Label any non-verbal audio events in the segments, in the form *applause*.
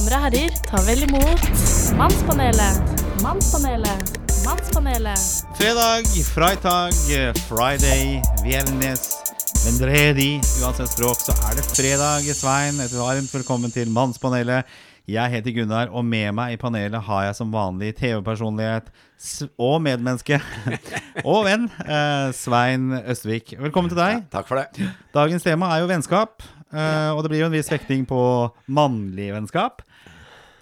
Damer og herrer, ta vel imot Mannspanelet. Mannspanelet. Mannspanelet. Fredag, freitag, friday, viernes, vendredi. Uansett språk så er det fredag. Svein, et varmt velkommen til Mannspanelet. Jeg heter Gunnar, og med meg i panelet har jeg som vanlig TV-personlighet og medmenneske *laughs* og venn eh, Svein Østvik. Velkommen til deg. Takk for det. Dagens tema er jo vennskap, eh, og det blir jo en viss vekting på mannlig vennskap.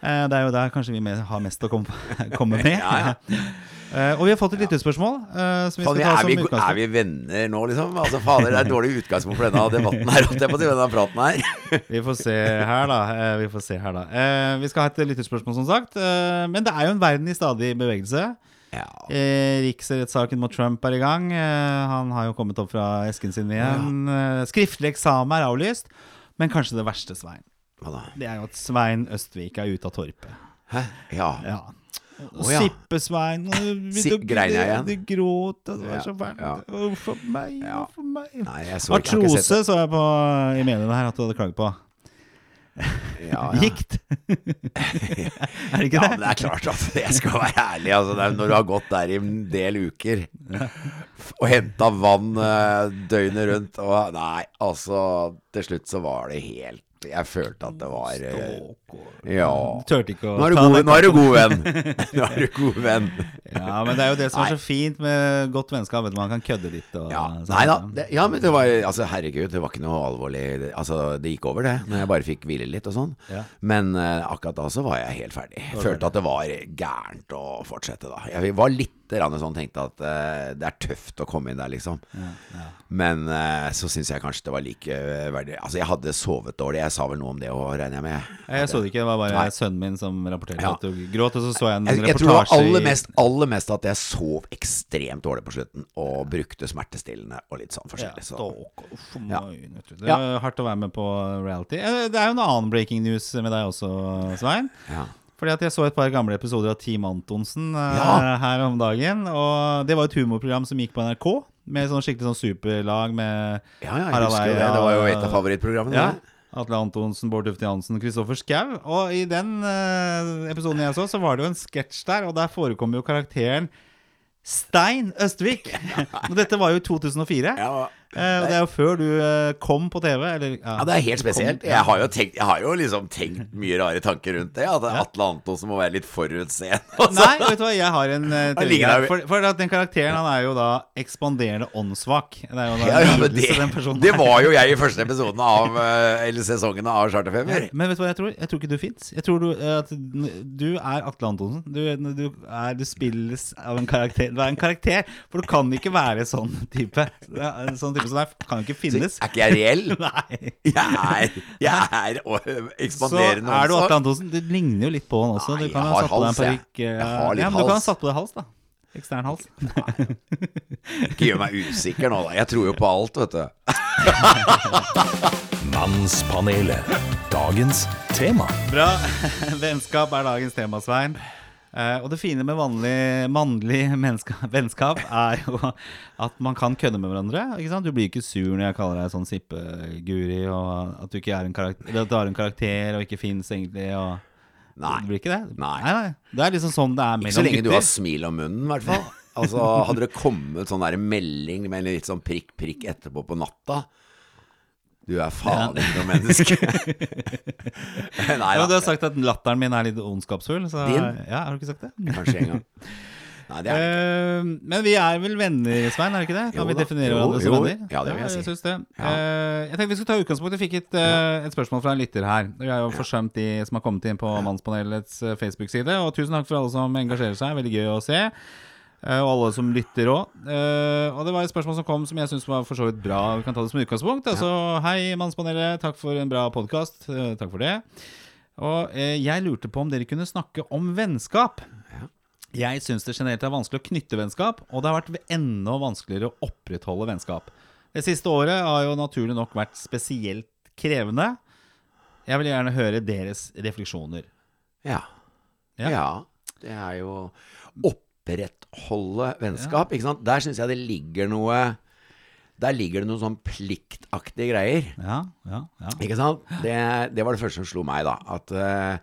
Eh, det er jo der kanskje vi har mest å komme, *laughs* komme med. Ja, *laughs* Eh, og vi har fått et lyttespørsmål Ja. som vi Fader, er, vi, er vi venner nå, liksom? Altså, fader, det er et dårlig utgangspunkt for denne debatten her. på denne praten her. *laughs* Vi får se her, da. Eh, vi får se her da eh, Vi skal ha et lyttespørsmål, som sagt. Eh, men det er jo en verden i stadig bevegelse. Ja. Eh, Riksrettssaken mot Trump er i gang. Eh, han har jo kommet opp fra esken sin igjen. Eh, skriftlig eksamen er avlyst. Men kanskje det verste, Svein? Det er jo at Svein Østvik er ute av torpet. Hæ? Ja. Ja. Og ja. Sippe-Svein *laughs* Si- grein jeg igjen? Du gråt, det var så fælt. ja. Uff a meg, Ja. uff a meg. Nei, jeg så ikke, jeg Artrose sett så jeg på i mediene her at du hadde klaget på. Ja, ja. *laughs* Gikt. *laughs* er det ikke Ja, det? men det er klart at jeg skal være ærlig. Altså, når du har gått der i en del uker og henta vann eh, døgnet rundt og Nei, altså Til slutt så var det helt Jeg følte at det var eh, Ja. Tørte ikke å Nå er du god, nå er du god venn. Nå er du god venn. *laughs* Ja, men det er jo det som er så fint med godt vennskap. at man kan kødde litt. Og, Ja, sånn. nei da. Det, ja, men det var Altså, herregud, det var ikke noe alvorlig. Det, altså, det gikk over, det. Når jeg bare fikk hvile litt og sånn. Ja. Men uh, akkurat da så var jeg helt ferdig. Følte at det var gærent å fortsette da. Jeg var litt sånn tenkte at uh, det er tøft å komme inn der, liksom. Men uh, så syns jeg kanskje det var likeverdig. Altså, jeg hadde sovet dårlig. Jeg sa vel noe om det òg, regner jeg med. Jeg så det ikke, det var bare Nei. sønnen min som rapporterte Ja. at du gråt. Og så så jeg en Jeg, jeg tror det var reportasje aller mest, aller mest at jeg sov ekstremt dårlig på slutten, og brukte smertestillende og litt sånn forskjellig. Så. stalk, uff, Ja. Det er hardt å være med på reality. Eh, Det er jo en annen breaking news med deg også, Svein. Ja. Fordi at Jeg så et par gamle episoder av Team Antonsen eh, Ja. her om dagen. Og Det var et humorprogram som gikk på NRK, med sånn skikkelig sånn superlag med Ja, ja, jeg Harald jo det. Det var jo et av favorittprogrammene. Ja. Atle Antonsen, Bård Tufte Jansen, Kristoffer Schou. Og i den uh, episoden jeg så, så var det jo en sketsj der, og der forekom jo karakteren Stein Østvik. *laughs* Og dette var jo i 2004. Ja, Eh, og det er jo før du eh, kom på TV. Eller, Ja, det er helt spesielt. Jeg har jo, tenkt, jeg har jo liksom tenkt mye rare tanker rundt det. At Atle Antonsen må være litt forutseende. *laughs* Nei, vet du hva, jeg har en uh, teori For, for at den karakteren han er jo da ekspanderende åndssvak. Det Ja, ja, lidelse det, det var jo jeg i første episoden av eh, Eller sesongen av Charterfeber. Men vet du hva jeg tror? Jeg tror ikke du fins. Jeg tror du, eh, at du er Atle Antonsen. Du, du, er, du spilles av en karakter. Du er en karakter, for du kan ikke være sånn type. Sånn type som deg kan jo ikke Så finnes. er ikke jeg reell? *laughs* Nei. Jeg er, jeg er å- Så er du. Atle Antonsen. Du ligner jo litt på han også. Nei, Du kan jeg ha satt på deg en hals, jeg. eh, Jeg har litt ja, men du kan ha satt på deg hals, da. Ekstern hals. *laughs* Ikke gjør meg usikker nå, da. Jeg tror jo på alt, vet du. *laughs* Mannspanelet. Dagens tema. Bra. Vennskap er dagens tema, Svein. Eh, og det fine med vanlig mannlig *laughs* vennskap er jo at man kan kødde med hverandre. Ikke sant? Du blir ikke sur når jeg kaller deg sånn sippeguri, og at du ikke er en karakter, at du har en karakter og ikke fins egentlig. Og Nei. Det blir ikke det? Nei. nei. Det er liksom sånn det er Ikke så lenge lenge du har smil om munnen, i hvert fall. Altså, hadde det kommet sånn der melding med en litt sånn prikk, prikk etterpå på natta Du er faen ikke noe menneske. *laughs* Nei Ja, du har sagt at latteren min er litt ondskapsfull. Så, Din? Ja, har du ikke sagt det? Kanskje en gang. Nei, det er det ikke. Eh, men vi er vel venner, Svein? er det ikke det? Kan Jo vi definere Jo, hverandre som jo. venner? Ja, det vil jeg si. synes det. Ja. Uh, jeg tenkte vi skulle ta utgangspunkt Jeg fikk et, uh, et spørsmål fra en lytter her. Vi har jo forsømt de som har kommet inn på Mannspanelets Facebook-side. Og tusen takk for alle som engasjerer seg. Veldig gøy å se. Eh, og alle som lytter òg. og det var et spørsmål som kom som jeg syns var for så vidt bra. Vi kan ta det som utgangspunkt. Altså, hei, Mannspanelet. Takk for en bra podkast. takk for det. Og eh, jeg lurte på om dere kunne snakke om vennskap. Jeg syns det generelt er vanskelig å knytte vennskap, og det har vært enda vanskeligere å opprettholde vennskap. Det siste året har jo naturlig nok vært spesielt krevende. Jeg vil gjerne høre deres refleksjoner. Ja. Ja. ja. Det er jo opprettholde vennskap, ikke sant. Der syns jeg det ligger noe der ligger det noen sånn pliktaktige greier. Ja, ja, ja. Ikke sant? Det, det var det første som slo meg, da. At eh,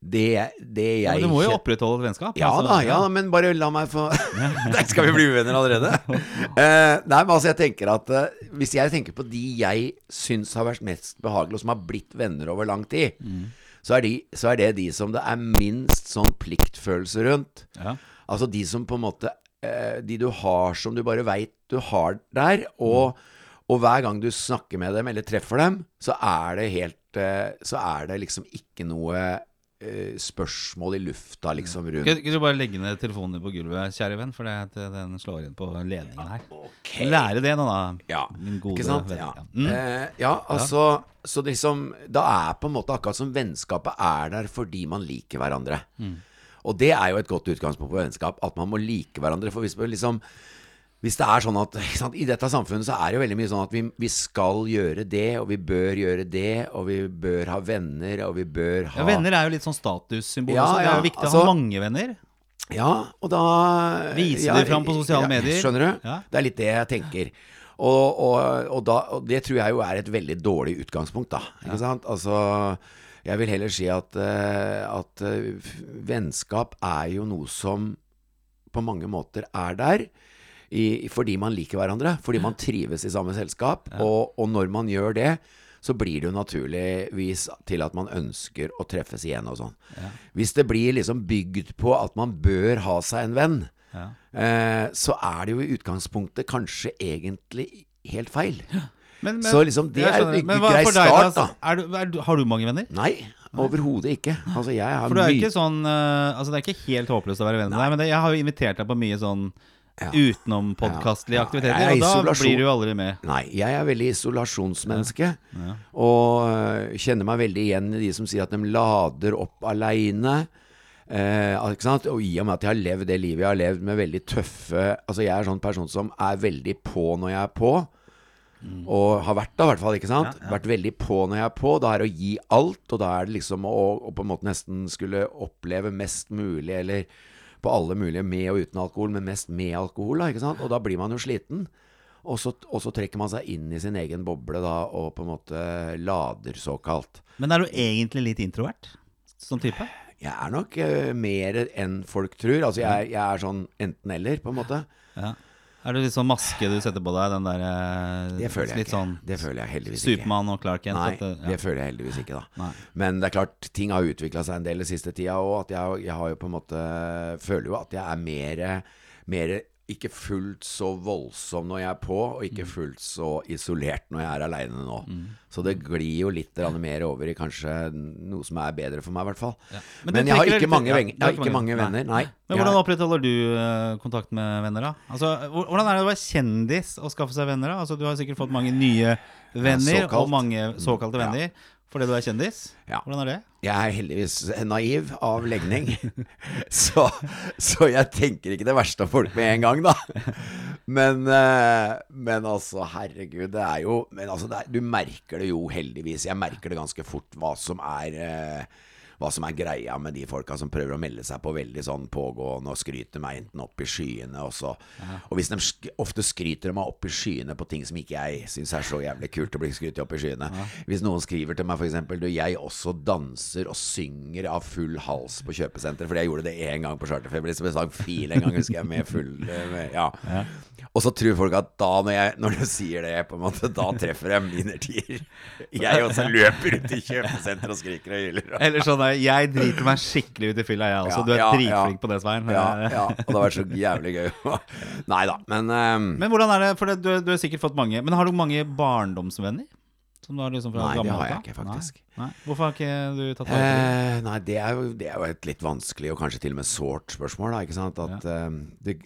det, det jeg Ja, men du må jo opprettholde et vennskap. ja altså. da, ja, men bare la meg få *laughs* *laughs* Der skal vi bli uvenner allerede. Uh, *laughs* nei, men altså, jeg tenker at uh, hvis jeg tenker på de jeg syns har vært mest behagelige, og som har blitt venner over lang tid, Mm. så, er de, så er det de som det er minst sånn pliktfølelse rundt. Ja. Altså de som på en måte eh, De du har som du bare veit du har der, og, og hver gang du snakker med dem eller treffer dem, så er det helt eh, Så er det liksom ikke noe eh, spørsmål i lufta liksom rundt Kan du bare legge ned telefonen din på gulvet, kjære venn, for det, den slår inn på ledningen her. Lære det nå, da. Ja, Min gode ikke sant? venn. Ja, Ja. Mm. eh, ja altså Så liksom Da er på en måte akkurat som vennskapet er der fordi man liker hverandre. Mm. Og det er jo et godt utgangspunkt på vennskap, at man må like hverandre. For hvis liksom hvis det er sånn at *laughs* ikke sant, I dette samfunnet så er det jo veldig mye sånn at vi, vi skal gjøre det, og vi bør gjøre det, og vi bør ha venner, og vi bør ha Ja, venner er jo litt sånn statussymbol Ja, også. Det er jo viktig å altså- ha mange venner. Ja, og da Vise ja, det fram på sosiale medier. Skjønner du? Ja. Det er litt det jeg tenker. Og, og, og, da, og det tror jeg jo er et veldig dårlig utgangspunkt, da. Ikke sant? Altså Jeg vil heller si at, eh, at eh, vennskap er jo noe som på mange måter er der. I, fordi man liker hverandre, fordi man trives i samme selskap. Og, og når man gjør det, så blir det jo naturligvis til at man ønsker å treffes igjen og sånn. Hvis det blir liksom bygd på at man bør ha seg en venn, Ja. eh, så er det jo i utgangspunktet kanskje egentlig helt feil. Men, Så liksom, det er en grei deg, start, altså, Er du, er har du mange venner? Nei, overhodet ikke. Altså, jeg har For du er mye ikke sånn eh, Altså Det er ikke helt håpløst å være venn med deg, men det, jeg har jo invitert deg på mye sånn Ja. utenom-podkastlige Ja. Ja, aktiviteter, er og da isolasjon. blir du aldri med. Nei, jeg er veldig isolasjonsmenneske. Og øh, kjenner meg veldig igjen i de som sier at de lader opp aleine. Eh. Og i og med at jeg har levd det livet jeg har levd med veldig tøffe Altså jeg er sånn person som er veldig på når jeg er på. Og har vært da, i hvert fall. ikke sant? Vært veldig på når jeg er på. Da er det å gi alt, og da er det liksom å, å på en måte nesten skulle oppleve mest mulig, eller på alle mulige med og uten alkohol, men mest med alkohol. da, ikke sant? Og da blir man jo sliten. Og så, og så trekker man seg inn i sin egen boble da, og på en måte lader, såkalt. Men er du egentlig litt introvert? Sånn type? Jeg er nok uh, mer enn folk tror. Altså, jeg, jeg er sånn enten-eller, på en måte. Ja. Er det litt sånn maske du setter på deg? Den der eh, Det føler jeg litt ikke. sånn Det føler jeg heldigvis ikke. Supermann og Clark Kent? Nei, det- ja. det føler jeg heldigvis ikke, da. Nei. Men det er klart, ting har utvikla seg en del den siste tida, og at jeg, jeg har jo på en måte Føler jo at jeg er mer, mer ikke fullt så voldsom når jeg er på, og Mm. ikke fullt så isolert når jeg er aleine nå. Så det glir jo litt mer over i kanskje noe som er bedre for meg, i hvert fall. Men Men, jeg har ikke mange, litt- ja, jeg har ikke mange venner, nei. Men hvordan opprettholder du eh, kontakt med venner, da? Altså, Hvordan er det å være kjendis og skaffe seg venner? da? Altså, Du har sikkert fått mange nye venner, såkalt. og mange såkalte Ja. Fordi du er kjendis. Ja. Hvordan er det? Jeg er heldigvis naiv av legning, *laughs* så, så jeg tenker ikke det verste av folk med en gang, da. Men, eh, men altså, herregud, det er jo Men altså, det er, du merker det jo heldigvis. Jeg merker det ganske fort hva som er eh, hva som er greia med de folka som prøver å melde seg på veldig sånn pågående og skryter meg enten opp i skyene og så Og hvis de sk ofte skryter meg opp i skyene på ting som ikke jeg syns er så jævlig kult å bli skrytt opp i skyene. Hvis noen skriver til meg f.eks. Du, jeg også danser og synger av full hals på kjøpesenter, fordi jeg gjorde det én gang på Charterfeber. Liksom jeg sang fil en gang, husker jeg, med full eh, med, ja. Og så tror folk at da, når, jeg, når du sier det, på en måte, da treffer jeg mine tider. Jeg også løper ut i kjøpesenter og skriker og hyler. Eller sånn der, Jeg driter meg skikkelig ut i fylla, jeg også. Ja, Du er ja, dritflink ja. på det, Svein. Ja, ja, og det har vært så jævlig gøy. Nei da, men um... Men hvordan er det, for det, du, du har sikkert fått mange Men har du mange barndomsvenner? Som du har liksom fra Nei, det har jeg ikke, faktisk. Nei. Nei. Hvorfor har ikke du tatt vare på det? eh, Nei, det er, jo, det er jo et litt vanskelig og kanskje til og med sårt spørsmål, da, ikke sant. At uh, det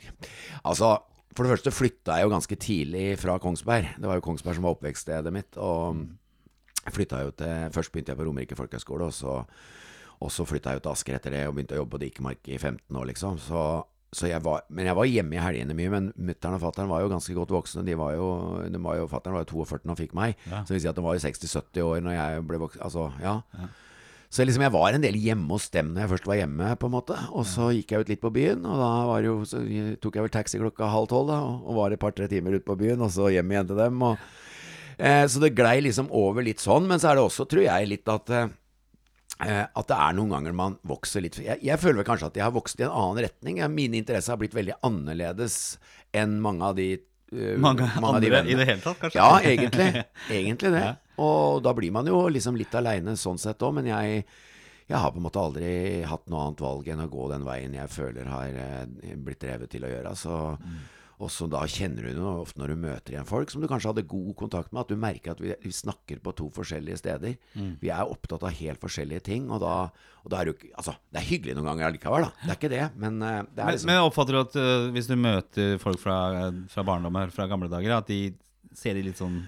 Altså, for det første flytta jeg jo ganske tidlig fra Kongsberg. Det var jo Kongsberg som var oppvekststedet mitt. Og jeg flytta jo til Først begynte jeg på Romerike folkehøgskole, og så, og så flytta jeg jo til Asker etter det og begynte å jobbe på Dikemark i 15 år, liksom. Så, så jeg var, men jeg var hjemme i helgene mye. Men mutter'n og fatter'n var jo ganske godt voksne. De var jo, de var jo, Fatter'n var jo 42 da han fikk meg, så det vil si at de var jo 60-70 år når jeg ble voksen. Altså, ja. Så liksom jeg var en del hjemme hos dem når jeg først var hjemme, på en måte. Og så gikk jeg ut litt på byen, og da var jo, tok jeg vel taxi klokka halv tolv, da, og, og var et par-tre timer ute på byen, og så hjem igjen til dem. Og, eh, så det glei liksom over litt sånn, men så er det også, tror jeg, litt at eh, eh, at det er noen ganger man vokser litt jeg, jeg føler vel kanskje at jeg har vokst i en annen retning. Mine interesser har blitt veldig annerledes enn mange av de eh, Mange, av de andre vennene. i det hele tatt, kanskje? Ja, egentlig. *laughs* Egentlig det. Og da blir man jo liksom litt aleine sånn sett òg, men jeg, jeg har på en måte aldri hatt noe annet valg enn å gå den veien jeg føler har eh, blitt drevet til å gjøre. Så, Og så da kjenner du det ofte når du møter igjen folk som du kanskje hadde god kontakt med, at du merker at vi, vi snakker på to forskjellige steder. Vi er opptatt av helt forskjellige ting, og da, og da er det jo Altså, det er hyggelig noen ganger allikevel, da. Det er ikke det, men eh, det er Men, liksom men oppfatter du at uh, hvis du møter folk fra, fra barndommen, fra gamle dager, at de ser de litt sånn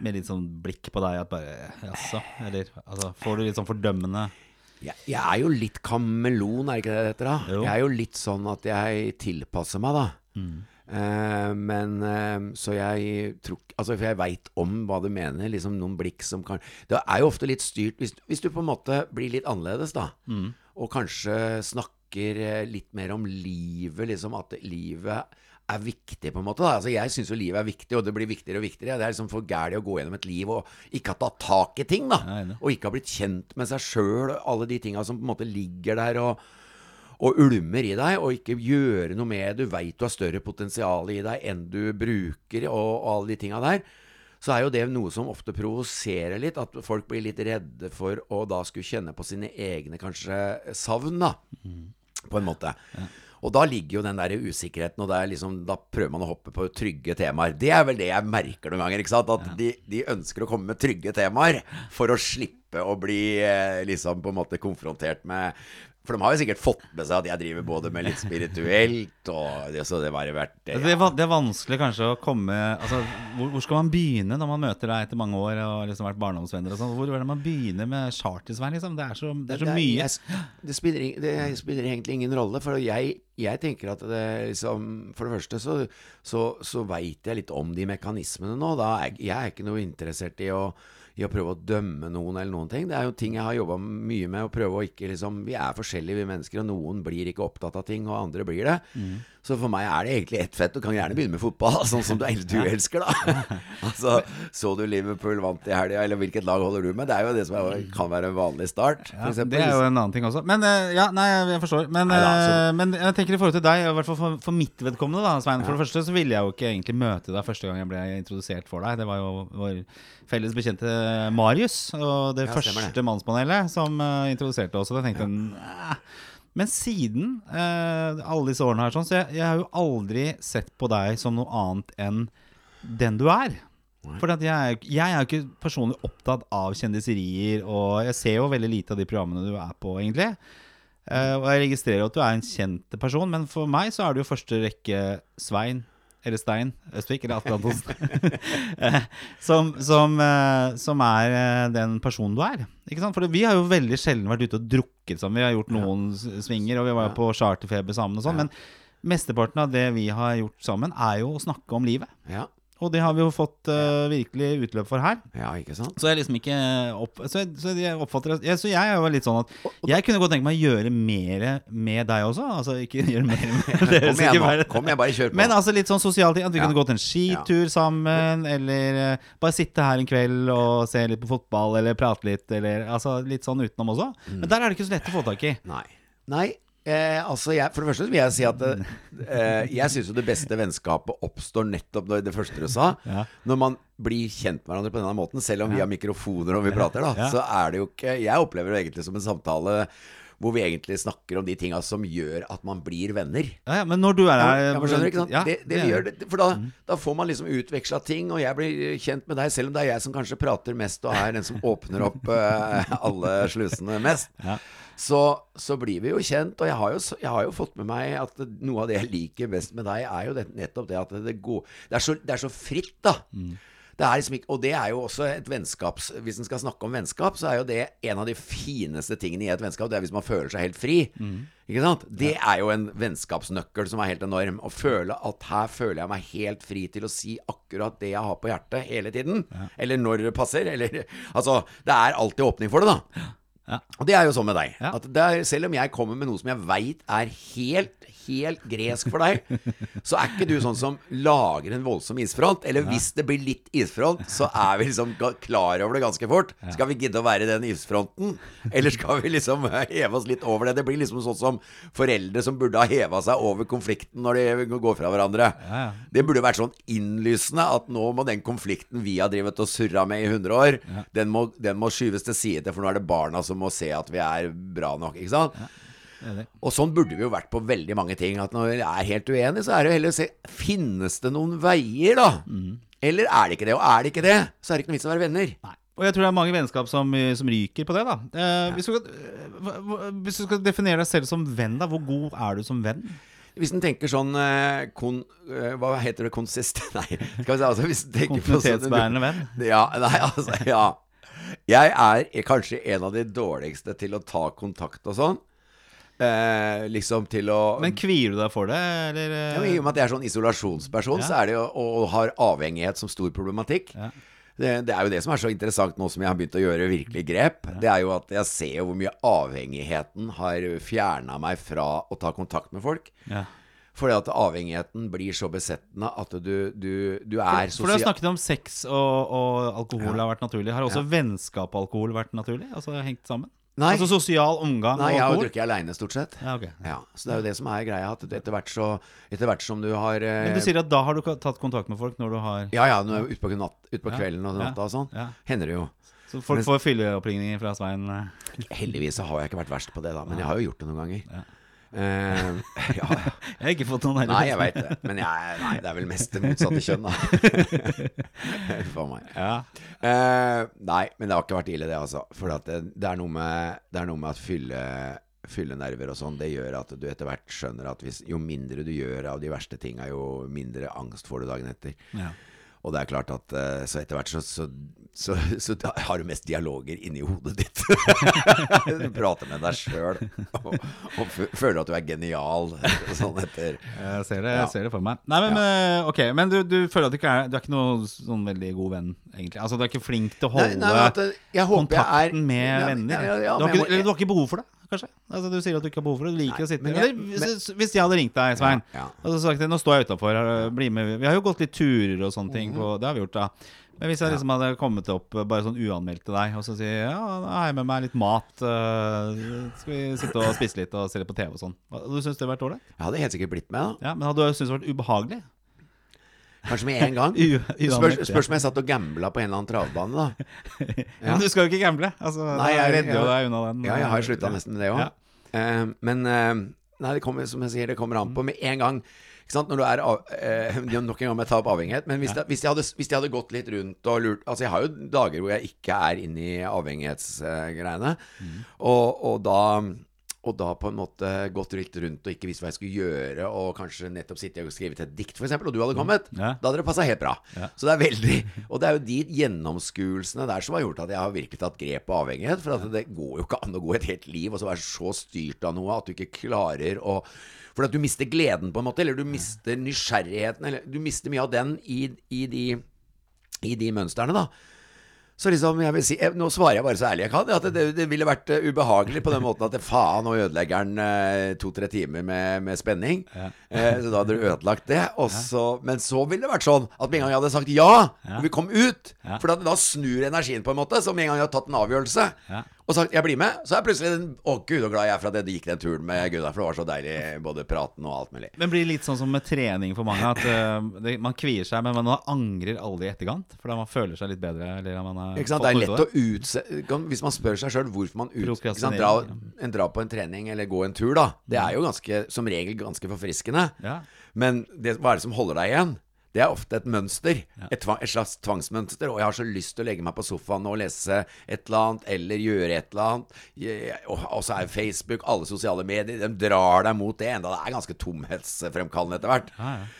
med litt sånn blikk på deg at bare Jaså? Eller altså, får du litt sånn fordømmende Jeg, jeg er jo litt kameleon, er ikke det det heter? da? Jo. Jeg er jo litt sånn at jeg tilpasser meg, da. Eh, men uh, Så jeg tror Altså, for jeg veit om hva du mener. Liksom noen blikk som kan Det er jo ofte litt styrt hvis, hvis du på en måte blir litt annerledes, da. Og kanskje snakker eh, litt mer om livet, liksom. At livet er viktig, på en måte. da Altså Jeg syns jo livet er viktig, og det blir viktigere og viktigere. Det er liksom for gærent å gå gjennom et liv og ikke ha tatt tak i ting, da. Nei, nei. Og ikke ha blitt kjent med seg sjøl og alle de tinga som på en måte ligger der og, og ulmer i deg, og ikke gjøre noe med. Du veit du har større potensial i deg enn du bruker, og, og alle de tinga der. Så er jo det noe som ofte provoserer litt, at folk blir litt redde for å da skulle kjenne på sine egne kanskje savn, da. På en måte. Og da ligger jo den der usikkerheten, og liksom, da prøver man å hoppe på trygge temaer. Det er vel det jeg merker noen ganger. ikke sant? At de, de ønsker å komme med trygge temaer for å slippe å bli eh, liksom på en måte konfrontert med For de har jo sikkert fått med seg at jeg driver både med litt spirituelt og det, Så det har vært Altså, det, er, det er vanskelig kanskje å komme altså, hvor, hvor skal man begynne når man møter deg etter mange år og liksom vært barndomsvenner? og sånn? Hvor er det man begynner med Charter-Svein? Liksom? Det er så, det er så Det mye. jeg- det, spiller, det spiller egentlig ingen rolle, for jeg, jeg tenker at det liksom For det første så, så, så veit jeg litt om de mekanismene nå. Da er, jeg er ikke noe interessert i å, i å prøve å dømme noen eller noen ting. Det er jo ting jeg har jobba mye med. Å prøve å ikke liksom Vi er forskjellige, vi mennesker, og noen blir ikke opptatt av ting, og andre blir det. Så for meg er det egentlig ett fett. Du kan gjerne begynne med fotball, *laughs* sånn som du, du elsker, da. *laughs* altså, så du Liverpool vant i helga, eller hvilket lag holder du med? Det er jo det som er, kan være en vanlig start. Ja, det er jo en annen ting også. Men eh, ja, nei, jeg forstår. Men, Neida, så- eh, men jeg tenker i forhold til deg, i hvert fall for, for mitt vedkommende, da, Svein. For det første så ville jeg jo ikke egentlig møte deg første gang jeg ble introdusert for deg. Det var jo vår felles bekjente Marius, og det Ja, første første mannspanelet som uh, introduserte oss. Og jeg tenkte ja. Men siden uh, alle disse årene her, sånn, så jeg, jeg har jo aldri sett på deg som noe annet enn den du er. For at jeg, jeg er jo ikke personlig opptatt av kjendiserier, og jeg ser jo veldig lite av de programmene du er på, egentlig. Uh, og jeg registrerer at du er en kjent person, men for meg så er du jo første rekke Svein, eller Stein Østvik, eller Atle Antonsen, *laughs* som, som, eh, som er eh, den personen du er. Ikke sant? For vi har jo veldig sjelden vært ute og drukket sammen. Vi har gjort noen ja. svinger, og vi var jo på charterfeber sammen og sånn, men mesteparten av det vi har gjort sammen, er jo å snakke om livet. Ja, Og det har vi jo fått uh, virkelig utløp for her. ja, ikke sant? Så jeg liksom ikke opp, så, jeg, så jeg oppfatter det jeg, Så jeg er jo litt sånn at Jeg kunne godt tenke meg å gjøre mer med deg også. Altså ikke gjøre mer med *laughs* dere. Kom igjen bare- Kom igjen, bare kjør på. Men altså litt sånn sosial ting. At vi Ja. kunne gått en skitur sammen, eller uh, bare sitte her en kveld og se litt på fotball, eller prate litt, eller altså litt sånn utenom også. Mm. Men der er det ikke så lett å få tak i. Nei. Nei. Eh, altså jeg, For det første vil jeg si at eh, eh, jeg syns jo det beste vennskapet oppstår nettopp når det første du sa. Ja. Når man blir kjent med hverandre på denne måten, selv om vi har mikrofoner og vi prater, da, Ja. så er det jo ikke Jeg opplever det egentlig som en samtale hvor vi egentlig snakker om de tinga som gjør at man blir venner. Ja, ja, men når du er her ja, skjønner ikke sant? Ja, det, det, gjør det, for da, da får man liksom utveksla ting, og jeg blir kjent med deg, selv om det er jeg som kanskje prater mest og er den som åpner opp eh, alle slusene mest. Ja. Så, så blir vi jo kjent, og jeg har jo, jeg har jo fått med meg at noe av det jeg liker best med deg, er jo det, nettopp det at det går Det er så, det er så fritt, da. Det er liksom ikke, og det er jo også et vennskaps Hvis en skal snakke om vennskap, så er jo det en av de fineste tingene i et vennskap. Det er hvis man føler seg helt fri. Ikke sant? Det er jo en vennskapsnøkkel som er helt enorm. Å føle at her føler jeg meg helt fri til å si akkurat det jeg har på hjertet hele tiden. Eller når det passer. Eller Altså, det er alltid åpning for det, da. Ja. Og det er jo sånn med deg. Ja. At det er, selv om jeg kommer med noe som jeg veit er helt, helt gresk for deg, så er ikke du sånn som lager en voldsom isfront. Eller hvis det blir litt isfront, så er vi liksom klar over det ganske fort. Skal vi gidde å være i den isfronten? Eller skal vi liksom heve oss litt over det? Det blir liksom sånn som foreldre som burde ha heva seg over konflikten når de går fra hverandre. Det burde vært sånn innlysende at nå må den konflikten vi har drevet og surra med i 100 år, den, må, den må skyves til side, for nå er det barna som må se at vi er bra nok. Ikke sant? Og sånn burde vi jo vært på veldig mange ting. At når vi er helt uenige, så er det jo heller å se Finnes det noen veier, da? Eller er det ikke det? Og er det ikke det, så er det ikke noe vits å være venner. Nei. Og jeg tror det er mange vennskap som, som ryker på det, da. Eh, hvis, du, skal- eh, hvis du skal definere deg selv som venn, da, hvor god er du som venn? Hvis en tenker sånn eh, kon, eh, Hva heter det? Konsist... *laughs* Nei, skal vi si altså Hvis sånn Kontinuitetsbærende venn? Ja, nei, altså, ja. Jeg er kanskje en av de dårligste til å ta kontakt og sånn. Eh, liksom til å Men kvier du deg for det, eller? eh? ja, men I og med at jeg er sånn isolasjonsperson, Ja. så er det jo og, har avhengighet som stor problematikk. Ja. Det, det er jo det som er så interessant nå som jeg har begynt å gjøre virkelig grep. Det er jo at jeg ser jo hvor mye avhengigheten har fjerna meg fra å ta kontakt med folk. Ja. Fordi at avhengigheten blir så besettende at du, du, du er For du har snakket om sex og, og alkohol Ja. har vært naturlig. Har også vennskap og alkohol vært naturlig? Altså hengt sammen? Nei. Altså sosial omgang Nei, jeg har jo drukket aleine, stort sett. Ja, ok. Ja, Så det er jo det som er greia. At etter hvert, så, etter hvert som du har eh, Men du sier at da har du tatt kontakt med folk når du har Ja ja, når jeg er ute på, natt, ut på Ja, kvelden og natta og sånn. ja. Hender det jo. Så folk Men- får fylleoppringninger fra Svein? eh. Heldigvis så har jeg ikke vært verst på det, da. Men jeg har jo gjort det noen ganger. Eh, *laughs* ja, ja. Jeg har ikke fått noen heller. Nei, jeg veit det. Men jeg, nei, det er vel mest det motsatte kjønn, da. *laughs* For meg. Ja. Uh, nei, men det har ikke vært ille, det, altså. For det, det, er noe med, det er noe med at fylle nerver og sånn, det gjør at du etter hvert skjønner at hvis, jo mindre du gjør av de verste tinga, jo mindre angst får du dagen etter. Ja. Og det er klart at eh, Så etter hvert så, så, så, så har du mest dialoger inni hodet ditt. *laughs* du prater med deg sjøl og, og føler at du er genial. Sånn etter Jeg ser det, Ja. jeg ser det for meg. Nei, men ja. Ok, men du, du føler at du ikke er Du er ikke noe sånn veldig god venn, egentlig? Altså Du er ikke flink til å holde Nei, nei, at jeg håper jeg er- kontakten med venner? ja, du, har ikke, du har ikke behov for det, kanskje? Altså Du sier at du ikke har behov for det. Du liker Nei, å sitte men jeg- Eller hvis, hvis jeg hadde ringt deg, Svein, Ja, ja. og så sagt nå står jeg utafor, bli med Vi har jo gått litt turer og sånne Mhm. ting, på, det har vi gjort, da. Men hvis jeg liksom hadde kommet opp bare sånn uanmeldt til deg, og så sier ja, da har jeg med meg litt mat, uh, skal vi sitte og spise litt og se litt på TV og sånn. Hadde du syntes det vært ålreit? Jeg hadde helt sikkert blitt med, da. Ja, men hadde du syntes det vært ubehagelig? Kanskje med en gang. *laughs* U- Spørs, ja. om jeg satt og gambla på en eller annen travbane, da. *laughs* Ja. Men du skal jo ikke gamble. Altså, Nei, jeg redder jo deg unna den. Ja, jeg har slutta nesten med det òg. Ja. men uh, Nei, det kommer som jeg sier, det kommer an på med en gang. Ikke sant? Når du er av, eh, *laughs* Nok en gang må jeg ta opp avhengighet. Men hvis, det, hvis, jeg hadde, hvis jeg hadde gått litt rundt og lurt Altså, jeg har jo dager hvor jeg ikke er inne i avhengighetsgreiene. Og, og da og da på en måte gått litt rundt og ikke visst hva jeg skulle gjøre, og kanskje nettopp sittet og skrevet et dikt, f.eks., og du hadde kommet. Ja. Da hadde det passa helt bra. Ja. Så det er veldig Og det er jo de gjennomskuelsene der som har gjort at jeg har virkelig tatt grep på avhengighet. For at det går jo ikke an å gå et helt liv og så være så styrt av noe at du ikke klarer å For at du mister gleden, på en måte, eller du mister nysgjerrigheten, eller du mister mye av den i, i de i de mønstrene, da. Så liksom, jeg vil si jeg, Nå svarer jeg bare så ærlig jeg kan. At det, det ville vært eh, ubehagelig på den måten at det, faen, nå ødelegger den eh, to-tre timer med, med spenning. Ja. Eh, så da hadde du ødelagt det. Også, ja. men så ville det vært sånn at med en gang jeg hadde sagt ja, Ja. og vi kom ut. For da, da snur energien på en måte. Så med en gang jeg har tatt en avgjørelse Ja. Og sagt 'jeg blir med', så er plutselig den, Å gud, så glad jeg er for at jeg gikk den turen med Gunnar, for det var så deilig, både praten og alt mulig. Men blir det litt sånn som med trening for mange, at uh, det, man kvier seg, men man angrer aldri i etterkant? Fordi man føler seg litt bedre? Eller man har Ikke sant? Det er lett å utse... Hvis man spør seg sjøl hvorfor man ut, ikke sant? Dra, en dra på en trening eller gå en tur, da. Det er jo ganske, som regel ganske forfriskende. Ja. Men det, hva er det som holder deg igjen? Det er ofte et mønster. Et, tvang, et slags tvangsmønster. Og jeg har så lyst til å legge meg på sofaen og lese et eller annet, eller gjøre et eller annet. Og, så er Facebook, alle sosiale medier, de drar deg mot det, enda det er ganske tomhetsfremkallende etter hvert. Ja, ja.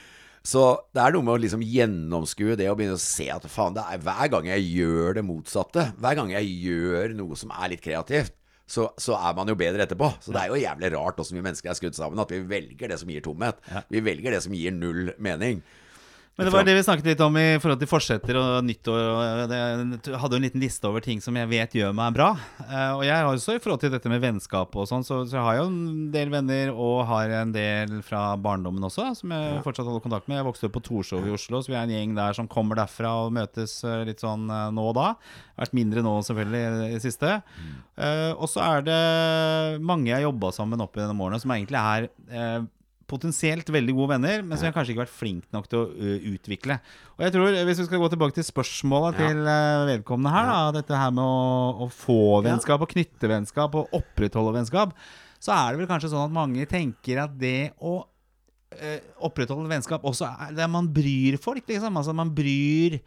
Så det er noe med å liksom gjennomskue det og begynne å se at faen, det er hver gang jeg gjør det motsatte, hver gang jeg gjør noe som er litt kreativt, så, så er man jo bedre etterpå. Så det er jo jævlig rart åssen vi mennesker er skrudd sammen, at vi velger det som gir tomhet. Vi velger det som gir null mening. Men det var det vi snakket litt om i forhold til forsetter og nyttår. Og det, jeg hadde jo en liten liste over ting som jeg vet gjør meg bra. Eh, og jeg har også i forhold til dette med vennskap og sånn, så, så jeg har jo en del venner og har en del fra barndommen også, som jeg fortsatt holder kontakt med. Jeg vokste opp på Torshov i Oslo, så vi er en gjeng der som kommer derfra og møtes eh, litt sånn eh, nå og da. Vært mindre nå, selvfølgelig, i det siste. Eh, og så er det mange jeg har jobba sammen opp gjennom årene, som egentlig er potensielt veldig gode venner, men som jeg kanskje ikke har vært flink nok til å utvikle. Og jeg tror, Hvis vi skal gå tilbake til spørsmålet Ja. til vedkommende her, da, dette her med å, å få vennskap og knytte vennskap og opprettholde vennskap, så er det vel kanskje sånn at mange tenker at det å opprettholde vennskap også er det man bryr folk, liksom. Altså man bryr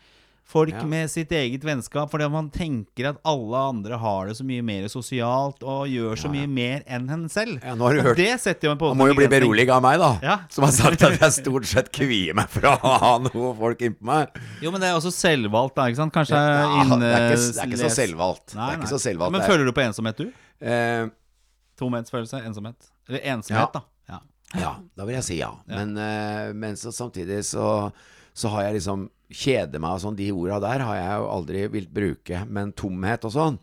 folk Ja. med sitt eget vennskap fordi man tenker at alle andre har det så mye mer sosialt og gjør så mye mer enn henne selv. Ja, nå har du og hørt- det setter jo en på Han må jo bli beroliget av meg, da. Ja. Som har sagt at jeg stort sett kvier meg for å ha noe folk innpå meg. Jo, men det er også selvvalgt, da. ikke sant? Kanskje Ja, inne... det, er ikke, det er ikke så selvvalgt. Nei, nei. så selvvalgt. Men er- føler du på ensomhet, du? eh, Tomhetsfølelse? Ensomhet? Eller ensomhet, Ja. da. Ja. Ja, da vil jeg si ja. Men, eh, men så samtidig så, så har jeg liksom Kjede meg og sånn, de orda der har jeg jo aldri vilt bruke. Men tomhet og sånn,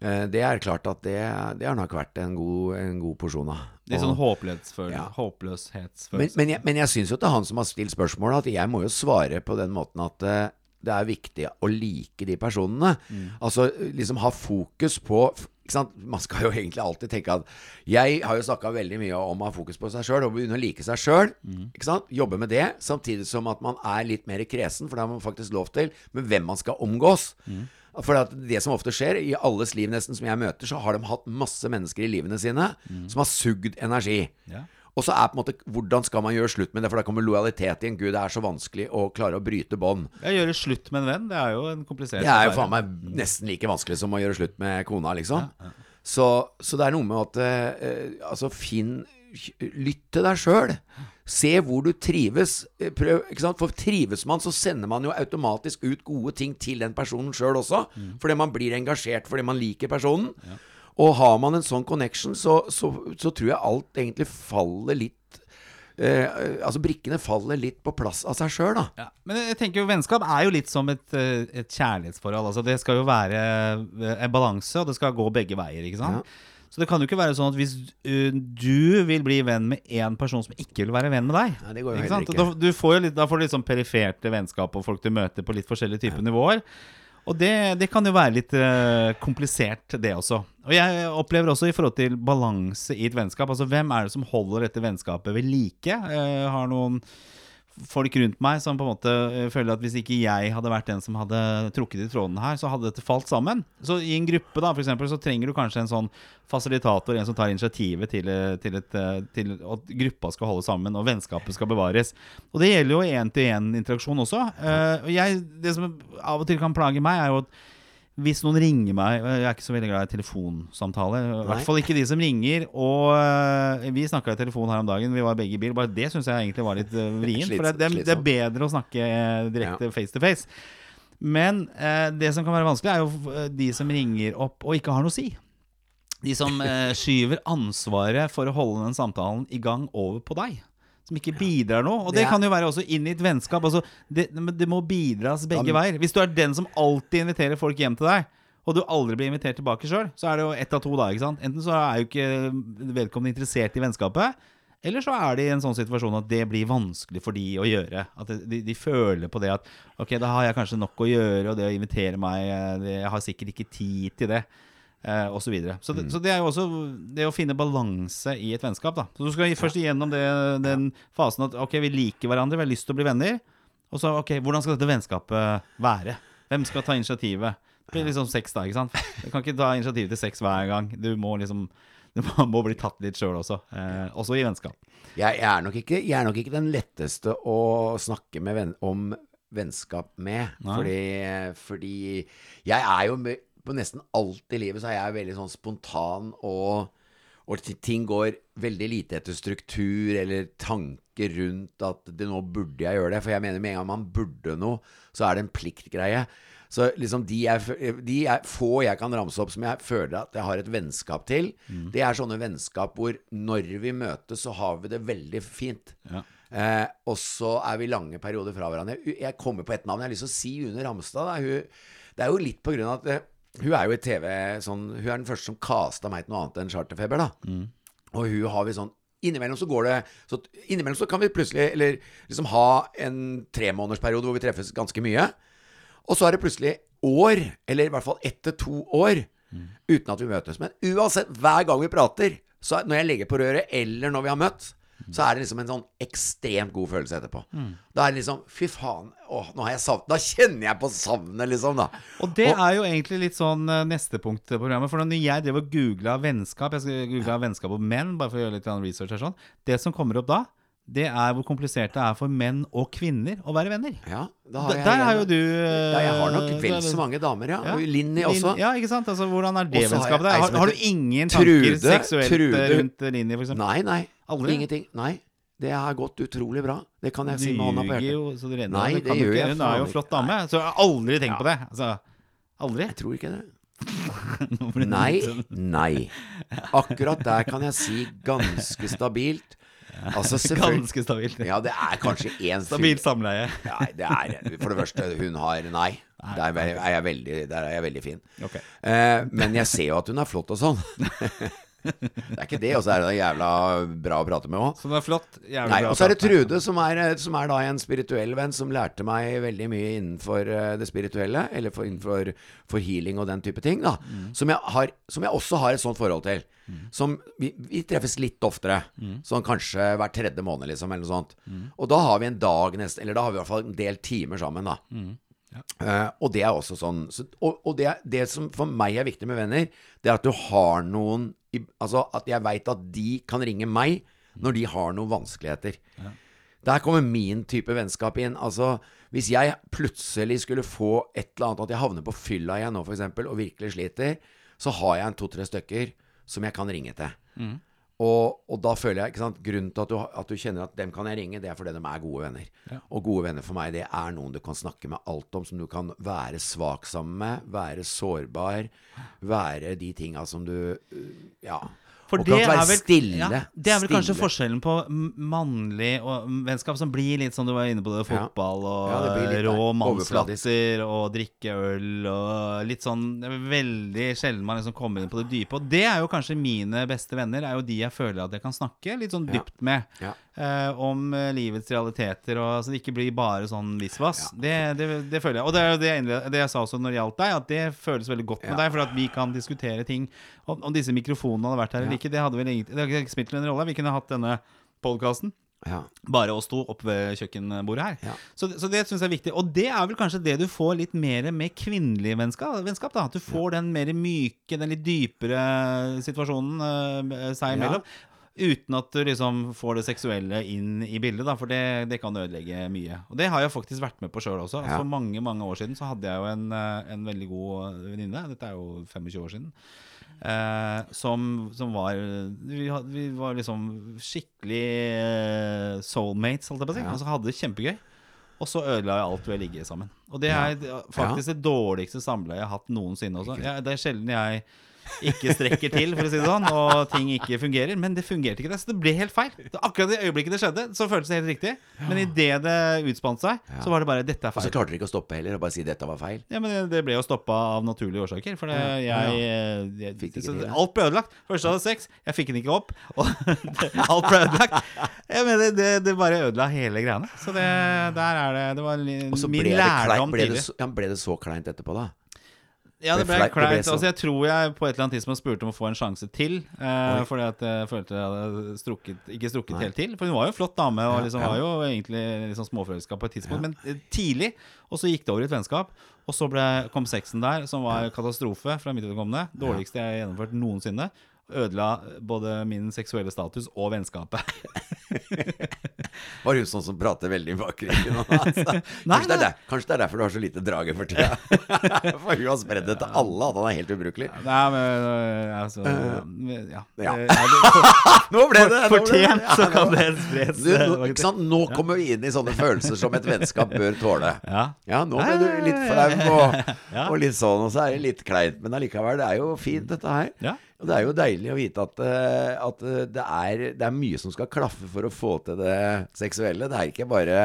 eh, det er klart at det, det har nok vært en god, en god porsjon av. Litt sånn håpløshetsfølelse. Ja. håpløshetsfølelse. Men, men, jeg, men jeg syns jo til han som har stilt spørsmålet, at jeg må jo svare på den måten at eh, det er viktig å like de personene. Altså liksom ha fokus på? Man skal jo egentlig alltid tenke at Jeg har jo snakka veldig mye om å ha fokus på seg sjøl og begynne å like seg sjøl. Jobbe med det, samtidig som at man er litt mer kresen, for det har man faktisk lov til, med hvem man skal omgås. For det som ofte skjer, i alles liv nesten som jeg møter, så har de hatt masse mennesker i livene sine som har sugd energi. Ja. Og så er på en måte Hvordan skal man gjøre slutt med det? For da kommer lojalitet igjen. Gud, det er så vanskelig å klare å bryte bånd. Ja, Gjøre slutt med en venn, det er jo en komplisert Det er jo faen meg nesten like vanskelig som å gjøre slutt med kona, liksom. Så, så det er noe med at eh, Altså, finn Lytt til deg sjøl. Se hvor du trives. Eh, Prøv? For trives man, så sender man jo automatisk ut gode ting til den personen sjøl også. Fordi man blir engasjert fordi man liker personen. Og har man en sånn connection, så, så, så tror jeg alt egentlig faller litt eh, Altså brikkene faller litt på plass av seg sjøl, da. Ja, men jeg tenker jo vennskap er jo litt som et, eh, et kjærlighetsforhold. Altså Det skal jo være eh, en balanse, og det skal gå begge veier. ikke sant? Så det kan jo ikke være sånn at hvis eh, du vil bli venn med én person som ikke vil være venn med deg Nei, det går jo ikke sant? ikke. Da, du får jo litt, da får du litt sånn periferte vennskap og folk du møter på litt forskjellige typer nivåer. Og det, det kan jo være litt uh, komplisert, det også. Og jeg opplever også i forhold til balanse i et vennskap. Altså hvem er det som holder dette vennskapet ved like? Uh, har noen folk rundt meg som på en måte eh, føler at hvis ikke jeg hadde vært den som hadde trukket i trådene her, så hadde dette falt sammen. Så i en gruppe da, for eksempel, så trenger du kanskje en sånn fasilitator, en som tar initiativet til, eh, til, et, eh, til at gruppa skal holde sammen og vennskapet skal bevares. Og det gjelder jo én-til-én-interaksjon også. Jeg, det som av og til kan plage meg, er jo at hvis noen ringer meg Jeg er ikke så veldig glad i telefonsamtaler. I hvert fall ikke de som ringer. Og øh, vi snakka i telefon her om dagen. Vi var begge i bil. Bare det syns jeg egentlig var litt øh, vrient. For det, det, det er bedre å snakke øh, direkte face to face. Men eh, det som kan være vanskelig, er jo de som ringer opp og ikke har noe å si. De som eh, skyver ansvaret for å holde den samtalen i gang over på deg. Som ikke bidrar noe. Og det, kan jo være også inn i et vennskap. Altså, det, det må bidras begge veier. Hvis du er den som alltid inviterer folk hjem til deg, og du aldri blir invitert tilbake sjøl, så er det jo ett av to da. ikke sant? Enten så er jo ikke vedkommende interessert i vennskapet, eller så er de i en sånn situasjon at det blir vanskelig for de å gjøre. At de, de føler på det at ok, da har jeg kanskje nok å gjøre, og det å invitere meg eh, Jeg har sikkert ikke tid til det. Eh, og så videre. Så, det, så det er jo også det å finne balanse i et vennskap. da Så Du skal først igjennom det, den fasen at ok, vi liker hverandre, vi har lyst til å bli venner. Og så ok, hvordan skal dette vennskapet være? Hvem skal ta initiativet? Det blir liksom sex, da. ikke sant? Du kan ikke ta initiativ til sex hver gang. Du må liksom Du må, må bli tatt litt sjøl også. Eh, også i vennskap. Jeg, jeg, er nok ikke, jeg er nok ikke den letteste å snakke med venn, om vennskap med. Fordi, fordi jeg er jo på nesten alt i livet så er jeg veldig sånn spontan og og ting går veldig lite etter struktur eller tanker rundt at det, nå burde jeg gjøre det. For jeg mener med en gang man burde noe, så er det en pliktgreie. Så liksom de, jeg, de jeg, få jeg kan ramse opp som jeg føler at jeg har et vennskap til, det er sånne vennskap hvor når vi møtes, så har vi det veldig fint. Ja. Eh, og så er vi lange perioder fra hverandre. Jeg kommer på ett navn. Jeg har lyst til å si Une Ramstad. Det er jo litt på grunn av at eh, hun er jo i TV sånn Hun er den første som kasta meg til noe annet enn Charterfeber, da. Og hun har vi sånn Innimellom så går det så Innimellom så kan vi plutselig Eller liksom ha en tremånedersperiode hvor vi treffes ganske mye. Og så er det plutselig år, eller i hvert fall ett til to år, uten at vi møtes. Men uansett, hver gang vi prater, så når jeg legger på røret, eller når vi har møtt, så er det liksom en sånn ekstremt god følelse etterpå. Da er det liksom Fy faen, åh, nå har jeg savnet Da kjenner jeg på savnet, liksom, da. Og det er jo egentlig litt sånn eh, neste punkt på programmet. For når jeg drev og googla vennskap Jeg googla vennskap og menn, bare for å gjøre litt research her sånn. Det som kommer opp da, det er hvor komplisert det er for menn og kvinner å være venner. Ja, da har jeg, der har jo du Ja, jeg har nok eh, vel så mange damer, ja. Ja. Og Linni også. Ja, ikke sant? Altså, hvordan er det Og vennskapet der? Har, har du ingen tanker Trude- seksuelt eh, Trude- rundt Linni, for eksempel? Nei, nei. Aldri? Ingenting. Nei. Det har gått utrolig bra. Det kan jeg Du si med hånda på hjertet. jo så du renner. Nei, Det det gjør ikke. jeg Hun er jo flott dame. Så jeg har aldri tenkt på det. Altså, aldri. Jeg tror ikke det. *laughs* Nei, sånn- nei. Akkurat der kan jeg si ganske stabilt. Altså *laughs* Ganske stabilt. Ja, det er kanskje én Stabilt samleie. Nei, det er For det første, hun har Nei. Der er jeg veldig, er jeg veldig fin. Okay. Eh, men jeg ser jo at hun er flott og sånn. *laughs* det er ikke det, og så er det jævla bra å prate med òg. Som er flott. Jævlig Nei, bra og så er det. Trude, som er, som er da en spirituell venn, som lærte meg veldig mye innenfor eh, det spirituelle, eller for, innenfor for healing og den type ting, da. Som, jeg har, som jeg også har et sånt forhold til. Som vi, vi treffes litt oftere. Sånn kanskje hver tredje måned, liksom, eller noe sånt. Og da har vi en dag nesten, eller da har vi i hvert fall en del timer sammen, da. Eh, og det er også sånn så, Og, og det, det som for meg er viktig med venner, det er at du har noen i, Altså at jeg veit at de kan ringe meg når de har noen vanskeligheter. Der kommer min type vennskap inn. Altså, hvis jeg plutselig skulle få et eller annet, at jeg havner på fylla igjen nå, f.eks., og virkelig sliter, så har jeg en to-tre stykker som jeg kan ringe til. Og, og da føler jeg, ikke sant Grunnen til at du, at du kjenner at dem kan jeg ringe, det er fordi de er gode venner. Og gode venner for meg, det er noen du kan snakke med alt om, som du kan være svak sammen med, være sårbar, være de tinga som du Ja. For og det kan være er vel, stille. ja, det er vel kanskje forskjellen på mannlig og vennskap, som blir litt sånn du var inne på det, fotball og Ja, det rå mannslatter og drikke øl og litt sånn veldig sjelden man liksom kommer inn på det dype. Og det er jo kanskje mine beste venner, er jo de jeg føler at jeg kan snakke litt sånn dypt med. Ja. Eh, om eh, livets realiteter, og så det ikke blir bare sånn visvas. Det, det, det føler jeg. Og det er jo det, jeg det jeg sa også når det gjaldt deg, at det føles veldig godt med Ja. deg, for at vi kan diskutere ting. Om, om disse mikrofonene hadde vært her eller ikke, det hadde vel egentlig Det hadde ikke spilt noen rolle. Vi kunne hatt denne podkasten. Ja. Bare oss to oppe ved kjøkkenbordet her. Ja. Så, så det syns jeg er viktig. Og det er vel kanskje det du får litt mer med kvinnelig vennskap. vennskap da. At du får den mer myke, den litt dypere situasjonen uh, seg imellom. Uten at du liksom får det seksuelle inn i bildet, da, for det, det kan ødelegge mye. Og det har jeg faktisk vært med på sjøl også. Ja. For mange mange år siden så hadde jeg jo en, eh, en veldig god venninne. Dette er jo 25 år siden. Eh, som, som var vi, had, vi var liksom skikkelig eh, soulmates, holdt jeg på å si. Ja. Og så hadde det kjempegøy. Og så ødela jeg alt ved å ligge sammen. Og det er faktisk det dårligste samleiet jeg har hatt noensinne også. Jeg, det er sjelden jeg ikke strekker til, for å si det sånn, og ting ikke fungerer. Men det fungerte ikke, det. Så det ble helt feil. Det, akkurat i øyeblikket det skjedde, så føltes det helt riktig. Men idet det utspant seg, så var det bare 'dette er Og så klarte dere ikke å stoppe heller, og bare si dette var feil. Ja, men det, det ble jo stoppa av naturlige årsaker. For det, jeg, jeg, jeg, Fikk ikke så. Alt ble ødelagt. Først hadde sex, jeg fikk den ikke opp. *laughs* Og alt ble ødelagt. Jeg mener, det, det bare ødela hele greiene. Så det, der er det Det var min det, lærdom tidlig. så- ble det så kleint etterpå, da? Ja, det ble kleint. Altså, jeg tror jeg på et eller annet tidspunkt spurte om å få en sjanse til. Eh, fordi at jeg følte jeg hadde strukket, ikke strukket Nei. helt til. For hun var jo en flott dame, og liksom var jo egentlig liksom småforelska på et tidspunkt. Men eh, tidlig. Og så gikk det over i et vennskap. Og så ble, kom sexen der, som var katastrofe fra mitt vedkommende. Dårligste jeg har gjennomført noensinne. Ødela både min seksuelle status og vennskapet. *laughs* Var hun sånn som prater veldig bak ryggen? *laughs* *laughs* Altså. Nei, Kanskje, det er der, kanskje det er derfor du har så lite drage for tida? for hun har spredd det til alle at han er helt ubrukelig. Nei, men øh, altså Ja. Ja. Eh, det- Nå ble det! Fortjent så kan det spres. Eh, nå, nå kommer vi inn i sånne følelser som et vennskap bør tåle. Ja. Ja, nå ble du litt flau og, og litt sånn, og så er det litt kleint. Men allikevel, det er jo fint, dette her. Ja. Og det er jo deilig å vite at, eh, at eh, det, er, det er mye som skal klaffe for å få til det seksuelle. Det er ikke bare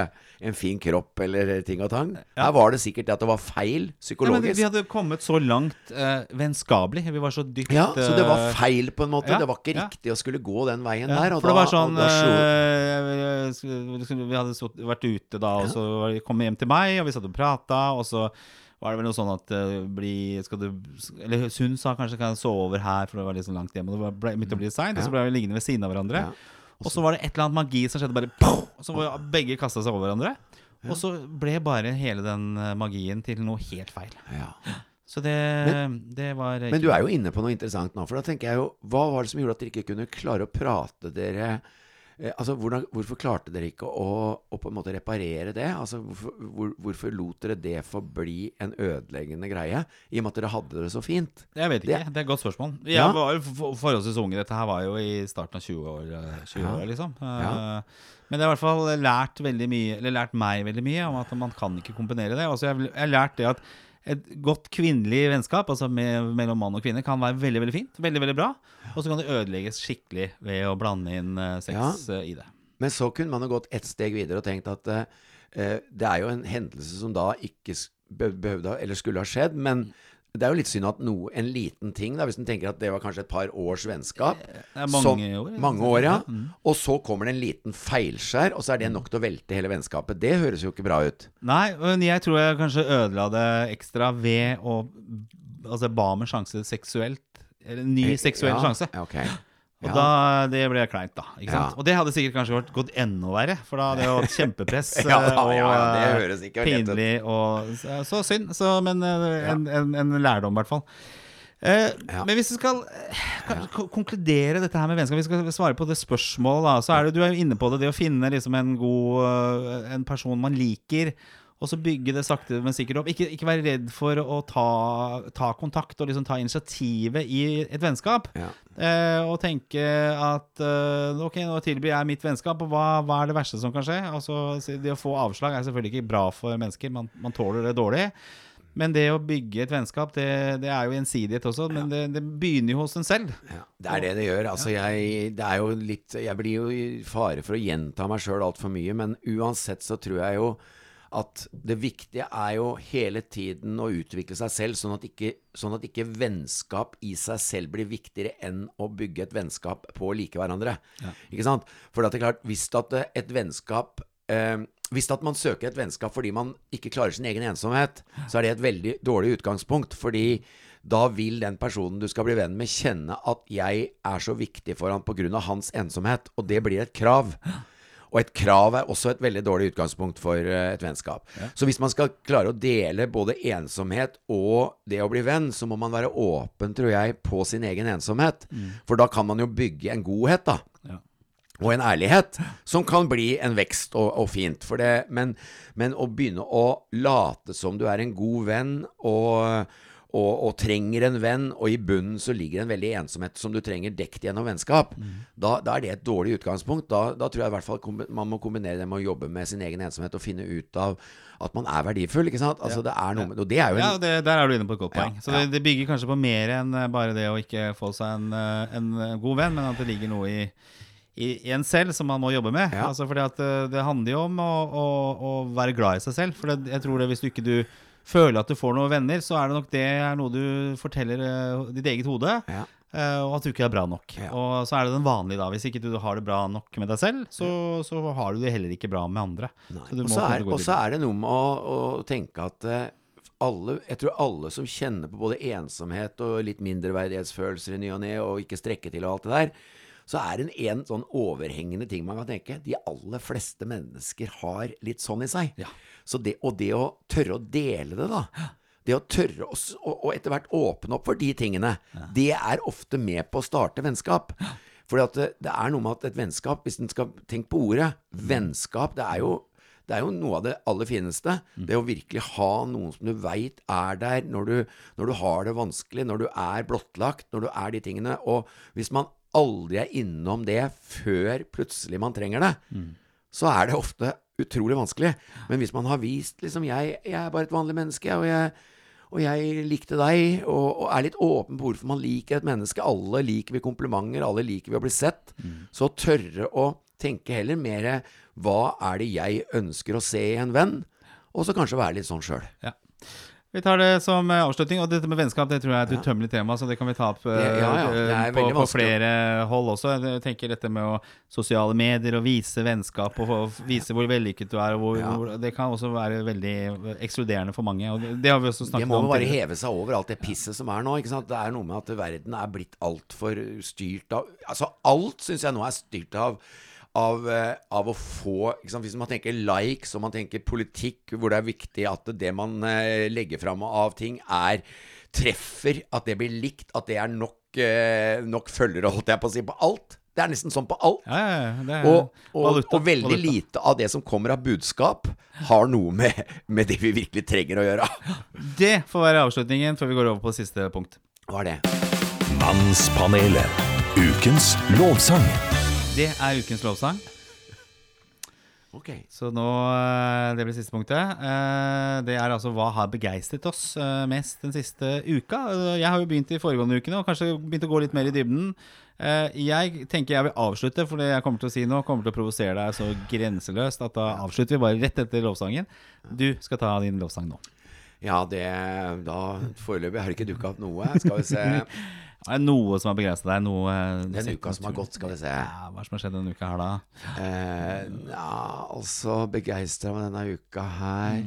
en fin kropp eller ting og tang. Her var det sikkert at det var feil Ja, men psykologisk. vi hadde kommet så langt eh, vennskapelig. Vi var så dypt Ja, så det var eh, feil på en måte. ja, det var ikke ja. riktig å skulle gå den veien Ja, der. For det da, var sånn da Vi hadde vært ute da, og så kom vi hjem til meg, og vi satt og prata, og så var det vel noe sånn at uh, bli, skal du, Eller hun sa kanskje kan jeg sove over her, for det var litt sånn langt hjem, og det begynte å bli seint, og så ble vi liggende ved siden av hverandre. Og så var det et eller annet magi som skjedde, bare pow! Så var begge kasta seg over hverandre. Og så ble bare hele den eh, magien til noe helt feil. ja. Så det, det var Men du er jo inne på noe interessant nå. For da tenker jeg jo Hva var det som gjorde at dere ikke kunne klare å prate dere Altså, hvordan, Hvorfor klarte dere ikke å, å på en måte reparere det? Altså, Hvorfor, hvor, hvorfor lot dere det forbli en ødeleggende greie? I og med at dere hadde det så fint? Jeg vet ikke, Det- det er et godt spørsmål. Jeg Ja. var forholdsvis unge. Dette her var jo i starten av 20-åra, 20 Ja. år, liksom. Ja. Eh, Men det har i hvert fall lært veldig mye Eller lært meg veldig mye om at man kan ikke kombinere det. Altså, jeg jeg har lært det at et godt kvinnelig vennskap altså med, mellom mann og kvinne kan være veldig veldig fint. Veldig, veldig bra. Og så kan det ødelegges skikkelig ved å blande inn eh, sex ja. i det. Men så kunne man jo gått ett steg videre og tenkt at eh, eh, det er jo en hendelse som da ikke behøvde eller skulle ha skjedd, men det er jo litt synd at noe, en liten ting, da, hvis en tenker at det var kanskje et par års vennskap mange som- år. Mange år, ja. Mm. Og så kommer det en liten feilskjær, og så er det nok til å velte hele vennskapet. Det høres jo ikke bra ut. Nei, men jeg tror jeg kanskje ødela det ekstra ved å Altså ba om en sjanse seksuelt. Eller en ny seksuell ja, sjanse. Ja, ok. Og Ja. da, det ble kleint, da. Ja. Og det hadde sikkert kanskje vært gått enda verre, for da hadde det hatt kjempepress. *laughs* Ja, da, ja, og ja, det eh, høres ikke pinlig og så, så synd. Så, men eh, en, en, en lærdom, i hvert fall. Eh. Men hvis vi skal eh, kanskje konkludere dette her med vennskap Vi skal svare på det spørsmålet, da. Så er det, du er inne på det, det å finne liksom en god eh, En person man liker. Og så bygge det sakte, men sikkert opp. Ikke, ikke være redd for å ta, ta kontakt og liksom ta initiativet i et vennskap. Ja. Eh, og tenke at eh, ok, nå tilbyr jeg mitt vennskap, og hva, hva er det verste som kan skje? Altså, Det å få avslag er selvfølgelig ikke bra for mennesker, man, man tåler det dårlig. Men det å bygge et vennskap, det, det er jo gjensidighet også, men det, det begynner jo hos en selv. Ja, det er det det gjør. Altså, jeg, det er jo litt, jeg blir jo i fare for å gjenta meg sjøl altfor mye, men uansett så tror jeg jo at det viktige er jo hele tiden å utvikle seg selv, sånn at ikke, sånn at ikke vennskap i seg selv blir viktigere enn å bygge et vennskap på å like hverandre. Ikke sant? For det er klart, hvis at eh, et vennskap eh, hvis at man søker et vennskap fordi man ikke klarer sin egen ensomhet, så er det et veldig dårlig utgangspunkt. Fordi da vil den personen du skal bli venn med, kjenne at jeg er så viktig for han pga. hans ensomhet. Og det blir et krav. Og et krav er også et veldig dårlig utgangspunkt for eh, et vennskap. Så hvis man skal klare å dele både ensomhet og det å bli venn, så må man være åpen, tror jeg, på sin egen ensomhet. For da kan man jo bygge en godhet, da Ja. og en ærlighet som kan bli en vekst og, og fint. For det, men, men å begynne å late som du er en god venn og, og, og trenger en venn, og i bunnen så ligger en veldig ensomhet som du trenger dekt gjennom vennskap, da, da er det et dårlig utgangspunkt. Da, da tror jeg i hvert fall man må kombinere det med å jobbe med sin egen ensomhet og finne ut av at man er verdifull. ikke sant? Altså det er noe Og det er jo en Ja, det, Der er du inne på et godt Ja, poeng. Så det, det bygger kanskje på mer enn eh, bare det å ikke få seg en, eh, en god venn, men at det ligger noe i, i, en selv som man må jobbe med. Ja. Altså fordi at eh, Det handler jo om å, å, å være glad i seg selv. For jeg tror det hvis du ikke du føler at du får noen venner, så er det nok det er noe du forteller eh, ditt eget hode. Ja. eh, og at du ikke er bra nok. Ja. Og så er det den vanlige, da. Hvis ikke du har det bra nok med deg selv, så, så har du det heller ikke bra med andre. Og så er, er det noe med å, å tenke at eh, alle, jeg tror alle som kjenner på både ensomhet og litt mindreverdighetsfølelser i ny og ne, og ikke strekke til og alt det der, så er det en sånn overhengende ting man kan tenke. De aller fleste mennesker har litt sånn i seg. Ja. Så det, og det å tørre å dele det, da. Det å tørre å og, etter hvert åpne opp for de tingene, det er ofte med på å starte vennskap. Fordi at det, det er noe med at et vennskap, hvis en skal tenke på ordet, vennskap, det er jo det er jo noe av det aller fineste. Det å virkelig ha noen som du veit er der når du, når du har det vanskelig, når du er blottlagt, når du er de tingene. Og hvis man aldri er innom det før plutselig man trenger det, så er det ofte utrolig vanskelig. Men hvis man har vist liksom jeg, jeg er bare et vanlig menneske, og jeg, og jeg likte deg, og, og er litt åpen på hvorfor man liker et menneske. Alle liker vi komplimenter, alle liker vi å bli sett. Så tørre å tenke heller mer hva er det jeg ønsker å se i en venn, og så kanskje være litt sånn sjøl. Ja. Vi tar det som eh, avslutning. Og dette med vennskap det tror jeg er et Ja. utømmelig tema, så det kan vi ta opp ja, ja, eh, på, på flere hold også. Jeg tenker dette med å, sosiale medier og vise vennskap og vise hvor vellykket du er. Hvor, hvor, det kan også være veldig ekskluderende for mange. Og det, det har vi også Det må om. bare tidligere. heve seg over alt det pisset som er nå. Ikke sant? Det er noe med at verden er blitt altfor styrt av Altså, alt syns jeg nå er styrt av av, eh, av å få ikke sant? Hvis man tenker likes og man tenker politikk, hvor det er viktig at det man eh, legger fram av ting, er treffer, at det blir likt, at det er nok, eh, nok følgere, holdt jeg på å si, på alt. Det er nesten sånn på alt. Ja, ja, ja, det er Og, og, valuta, og veldig valuta. lite av det som kommer av budskap, har noe med, med det vi virkelig trenger å gjøre. Det får være avslutningen før vi går over på siste punkt. Hva er det? Mannspanelet. Ukens lovsang. Det er ukens lovsang. Ok. Så nå eh, Det blir siste punktet. Eh, Det er altså hva har begeistret oss eh, mest den siste uka. Jeg har jo begynt i foregående ukene og kanskje begynt å gå litt mer i dybden. Jeg tenker jeg vil avslutte, for det jeg kommer til å si nå, kommer til å provosere deg så grenseløst at da avslutter vi bare rett etter lovsangen. Du skal ta din lovsang nå. Ja, det Da Foreløpig har det ikke dukka opp noe. Skal vi se. *laughs* Er det noe som har begeistret deg? Noe eh, Den uka som har gått, skal vi se. Ja, hva er som har skjedd denne uka her, da? Eh, ja, altså begeistra med denne uka her.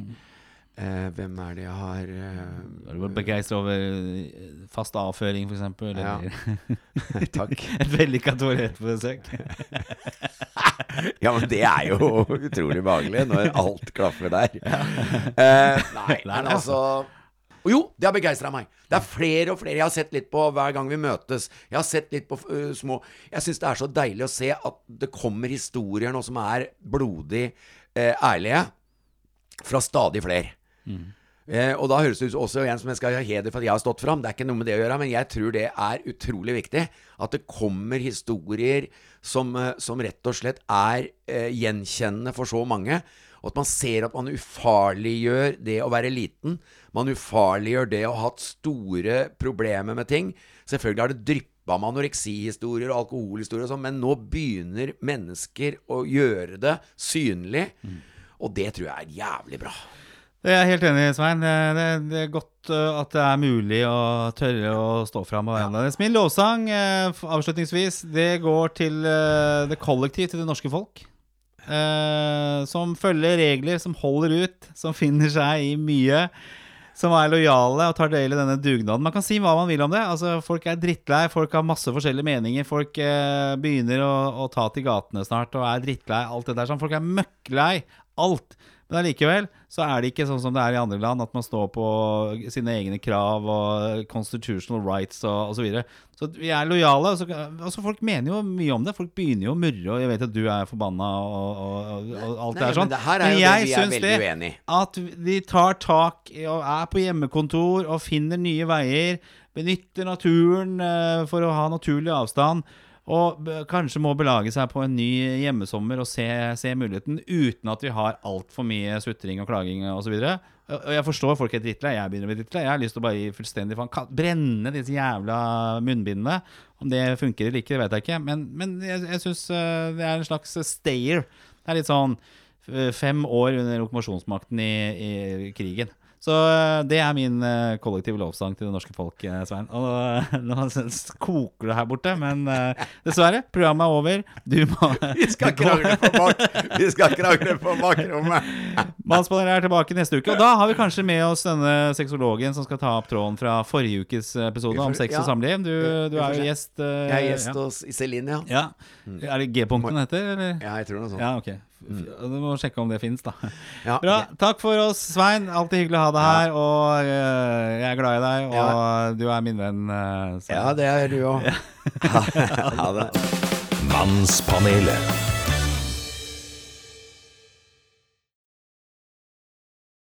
Eh, hvem er det jeg har eh, Har du begeistra over eh, fast avføring, f.eks.? Ja. *laughs* Takk. *laughs* et vellykka toalettbesøk? *laughs* Ja, men det er jo utrolig behagelig når alt klaffer der. Eh, nei, men altså og Jo, det har begeistra meg. Det er flere og flere jeg har sett litt på hver gang vi møtes. Jeg har sett litt på uh, små Jeg syns det er så deilig å se at det kommer historier nå som er blodig uh, ærlige, fra stadig flere. Eh, og da høres det ut også igjen som jeg skal ha heder for at jeg har stått fram. Det er ikke noe med det å gjøre, men jeg tror det er utrolig viktig. At det kommer historier som, eh, som rett og slett er eh, gjenkjennende for så mange. Og at man ser at man ufarliggjør det å være liten. Man ufarliggjør det å ha hatt store problemer med ting. Selvfølgelig har det dryppa med anoreksihistorier og alkoholhistorier og sånn, men nå begynner mennesker å gjøre det synlig. Og det tror jeg er jævlig bra. Det er jeg helt enig i, Svein. Det, det, det er godt at det er mulig å tørre å stå fram og være annerledes. Min lovsang, avslutningsvis, det går til det kollektiv, til det norske folk. Uh, som følger regler, som holder ut, som finner seg i mye. Som er lojale og tar del i denne dugnaden. Man kan si hva man vil om det. Altså, folk er drittlei, folk har masse forskjellige meninger. Folk uh, begynner å, å ta til gatene snart og er drittlei. Alt det der sånn. Folk er møkklei. Alt. Men allikevel så er det ikke sånn som det er i andre land, at man står på sine egne krav og constitutional rights og osv. Så, videre. så vi er lojale. og Så, altså folk mener jo mye om det. Folk begynner jo å murre, og jeg vet at du er forbanna og, og, og, alt Nei, det er sånn. men det her er jo det jeg er syns det uenig at de tar tak og er på hjemmekontor og finner nye veier. Benytter naturen eh, for å ha naturlig avstand. Og kanskje må belage seg på en ny hjemmesommer og se, se muligheten uten at vi har altfor mye sutring og klaging osv. Jeg forstår folk er drittlei. Jeg begynner å bli drittlei. Jeg har lyst til å bare gi fullstendig faen. Brenne disse jævla munnbindene. Om det funker eller ikke, det vet jeg ikke. Men, men jeg, jeg syns det er en slags stayer. Det er litt sånn eh, fem år under okkupasjonsmakten i, i krigen. Så eh, det er min eh, kollektive lovsang til det norske folk, eh, Svein. Og *laughs* nå koker det her borte, men dessverre, programmet er over. Du må *laughs* Vi skal krangle på, bak, vi skal krangle på bakrommet. *laughs* Mannspanelet er tilbake neste uke, og da har vi kanskje med oss denne sexologen som skal ta opp tråden fra forrige ukes episode om sex og samliv. Du, du er jo gjest. Uh, Jeg er gjest ja. hos Iselin, ja. Ja. Er det G-punkten heter, eller? Ja, jeg tror noe sånt. Ja, ok. Du må sjekke om det fins, da. *laughs* Ja, Bra. Takk for oss, Svein. Alltid hyggelig å ha deg her. Og uh, jeg er glad i deg, og du er min venn. Uh, Ja, det er du òg. *laughs* *laughs* Ha det. Mannspanelet.